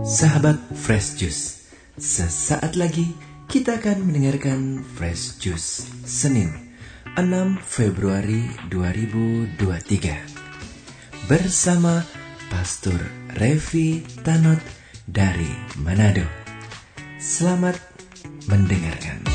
Sahabat Fresh Juice, sesaat lagi kita akan mendengarkan Fresh Juice Senin 6 Februari 2023 bersama Pastor Revi Tanot dari Manado. Selamat mendengarkan.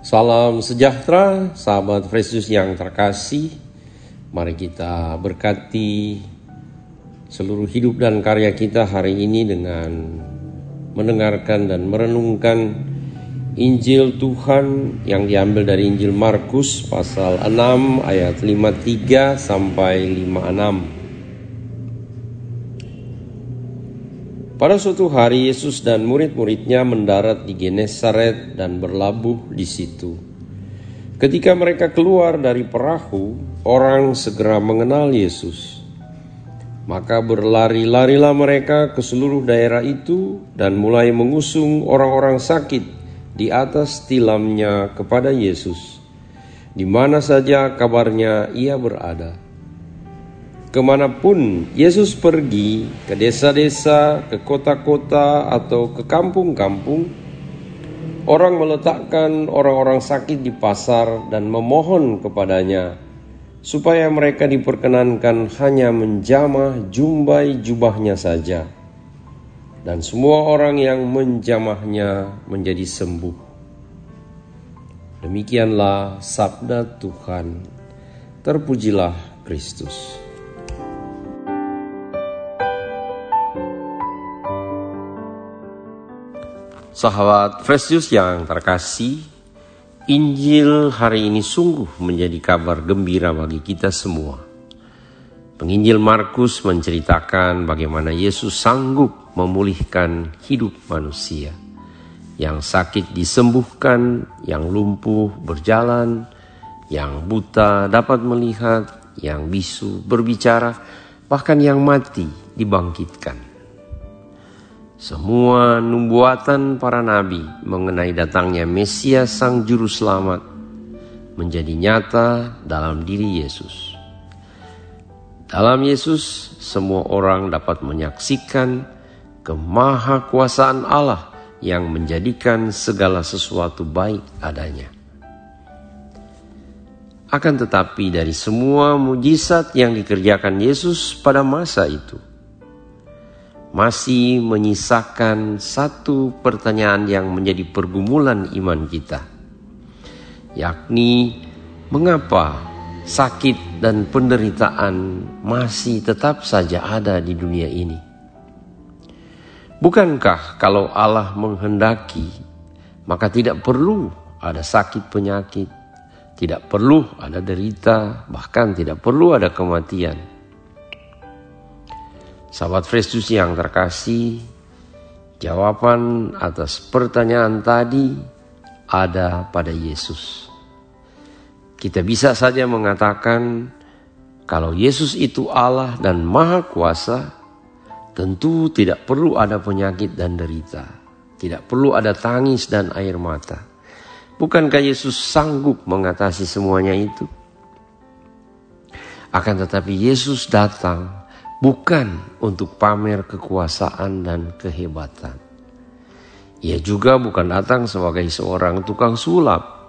Salam sejahtera, sahabat Yesus yang terkasih. Mari kita berkati seluruh hidup dan karya kita hari ini dengan mendengarkan dan merenungkan Injil Tuhan yang diambil dari Injil Markus pasal 6 ayat 53 sampai 56. Pada suatu hari Yesus dan murid-muridnya mendarat di Genesaret dan berlabuh di situ. Ketika mereka keluar dari perahu, orang segera mengenal Yesus. Maka berlari-larilah mereka ke seluruh daerah itu dan mulai mengusung orang-orang sakit di atas tilamnya kepada Yesus. Di mana saja kabarnya ia berada ke mana pun Yesus pergi, ke desa-desa, ke kota-kota, atau ke kampung-kampung, orang meletakkan orang-orang sakit di pasar dan memohon kepadanya supaya mereka diperkenankan hanya menjamah jumbai jubahnya saja. Dan semua orang yang menjamahnya menjadi sembuh. Demikianlah sabda Tuhan. Terpujilah Kristus. Sahabat Fresh yang terkasih, Injil hari ini sungguh menjadi kabar gembira bagi kita semua. Penginjil Markus menceritakan bagaimana Yesus sanggup memulihkan hidup manusia. Yang sakit disembuhkan, yang lumpuh berjalan, yang buta dapat melihat, yang bisu berbicara, bahkan yang mati dibangkitkan. Semua nubuatan para nabi mengenai datangnya Mesias Sang Juru Selamat menjadi nyata dalam diri Yesus. Dalam Yesus, semua orang dapat menyaksikan kemahakuasaan Allah yang menjadikan segala sesuatu baik adanya. Akan tetapi dari semua mujizat yang dikerjakan Yesus pada masa itu, masih menyisakan satu pertanyaan yang menjadi pergumulan iman kita, yakni mengapa sakit dan penderitaan masih tetap saja ada di dunia ini. Bukankah kalau Allah menghendaki, maka tidak perlu ada sakit penyakit, tidak perlu ada derita, bahkan tidak perlu ada kematian. Sahabat Fresh yang terkasih, jawaban atas pertanyaan tadi ada pada Yesus. Kita bisa saja mengatakan kalau Yesus itu Allah dan Maha Kuasa, tentu tidak perlu ada penyakit dan derita. Tidak perlu ada tangis dan air mata. Bukankah Yesus sanggup mengatasi semuanya itu? Akan tetapi Yesus datang bukan untuk pamer kekuasaan dan kehebatan. Ia juga bukan datang sebagai seorang tukang sulap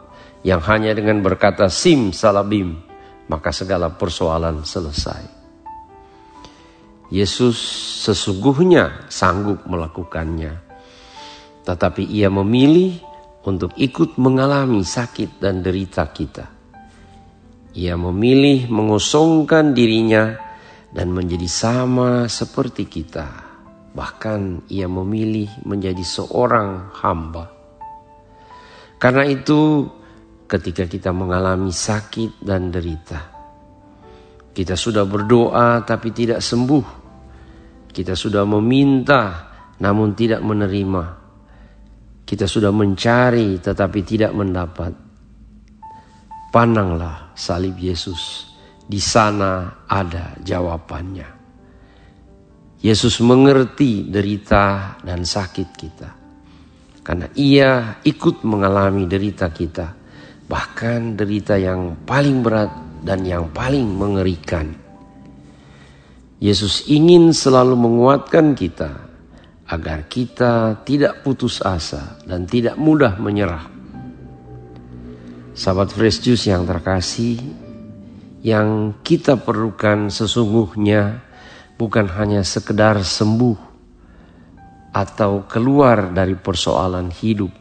yang hanya dengan berkata sim salabim maka segala persoalan selesai. Yesus sesungguhnya sanggup melakukannya, tetapi ia memilih untuk ikut mengalami sakit dan derita kita. Ia memilih mengosongkan dirinya dan menjadi sama seperti kita. Bahkan ia memilih menjadi seorang hamba. Karena itu, ketika kita mengalami sakit dan derita, kita sudah berdoa tapi tidak sembuh. Kita sudah meminta namun tidak menerima. Kita sudah mencari tetapi tidak mendapat. Pandanglah salib Yesus di sana ada jawabannya. Yesus mengerti derita dan sakit kita. Karena ia ikut mengalami derita kita. Bahkan derita yang paling berat dan yang paling mengerikan. Yesus ingin selalu menguatkan kita agar kita tidak putus asa dan tidak mudah menyerah. Sahabat Fresh Juice yang terkasih, yang kita perlukan sesungguhnya bukan hanya sekedar sembuh atau keluar dari persoalan hidup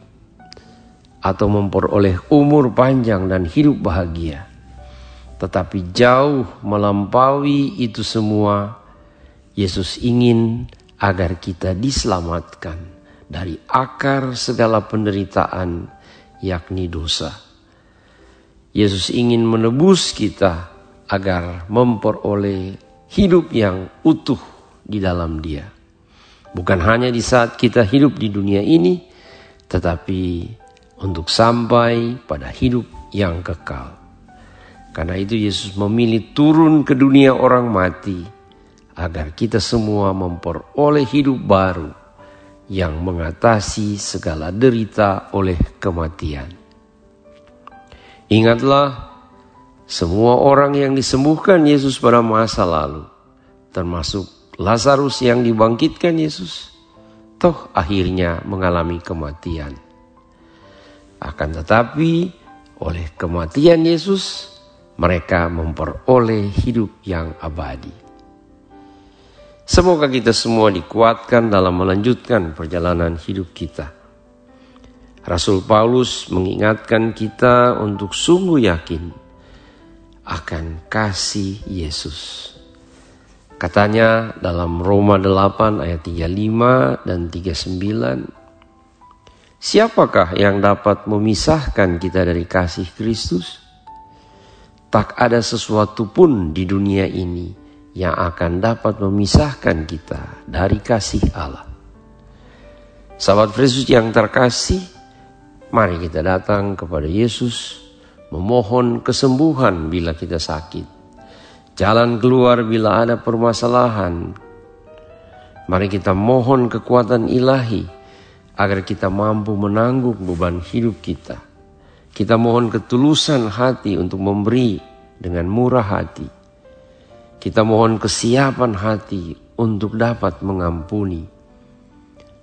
atau memperoleh umur panjang dan hidup bahagia. Tetapi jauh melampaui itu semua, Yesus ingin agar kita diselamatkan dari akar segala penderitaan, yakni dosa. Yesus ingin menebus kita agar memperoleh hidup yang utuh di dalam Dia. Bukan hanya di saat kita hidup di dunia ini, tetapi untuk sampai pada hidup yang kekal. Karena itu Yesus memilih turun ke dunia orang mati agar kita semua memperoleh hidup baru yang mengatasi segala derita oleh kematian. Ingatlah semua orang yang disembuhkan Yesus pada masa lalu, termasuk Lazarus yang dibangkitkan Yesus, toh akhirnya mengalami kematian. Akan tetapi, oleh kematian Yesus, mereka memperoleh hidup yang abadi. Semoga kita semua dikuatkan dalam melanjutkan perjalanan hidup kita. Rasul Paulus mengingatkan kita untuk sungguh yakin akan kasih Yesus. Katanya dalam Roma 8 ayat 35 dan 39. Siapakah yang dapat memisahkan kita dari kasih Kristus? Tak ada sesuatu pun di dunia ini yang akan dapat memisahkan kita dari kasih Allah. Sahabat Yesus yang terkasih, mari kita datang kepada Yesus memohon kesembuhan bila kita sakit, jalan keluar bila ada permasalahan. Mari kita mohon kekuatan ilahi agar kita mampu menanggung beban hidup kita. Kita mohon ketulusan hati untuk memberi dengan murah hati. Kita mohon kesiapan hati untuk dapat mengampuni.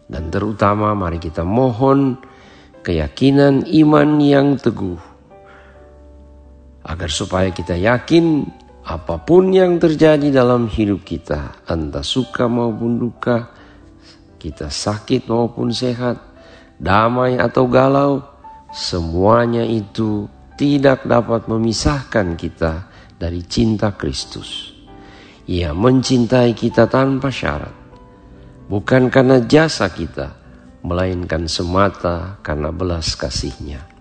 Dan terutama mari kita mohon keyakinan iman yang teguh agar supaya kita yakin apa pun yang terjadi dalam hidup kita, entah suka maupun duka, kita sakit maupun sehat, damai atau galau, semuanya itu tidak dapat memisahkan kita dari cinta Kristus. Ia mencintai kita tanpa syarat, bukan karena jasa kita, melainkan semata karena belas kasihnya.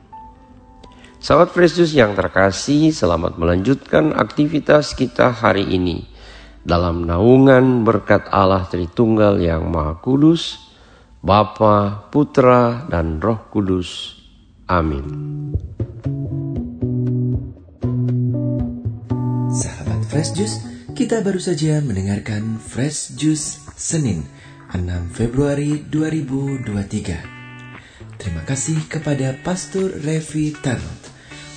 Sahabat Precious yang terkasih, selamat melanjutkan aktivitas kita hari ini dalam naungan berkat Allah Tritunggal yang Maha Kudus, Bapa, Putra, dan Roh Kudus. Amin. Sahabat Fresh Juice, kita baru saja mendengarkan Fresh Juice Senin 6 Februari 2023. Terima kasih kepada Pastor Revi Tarot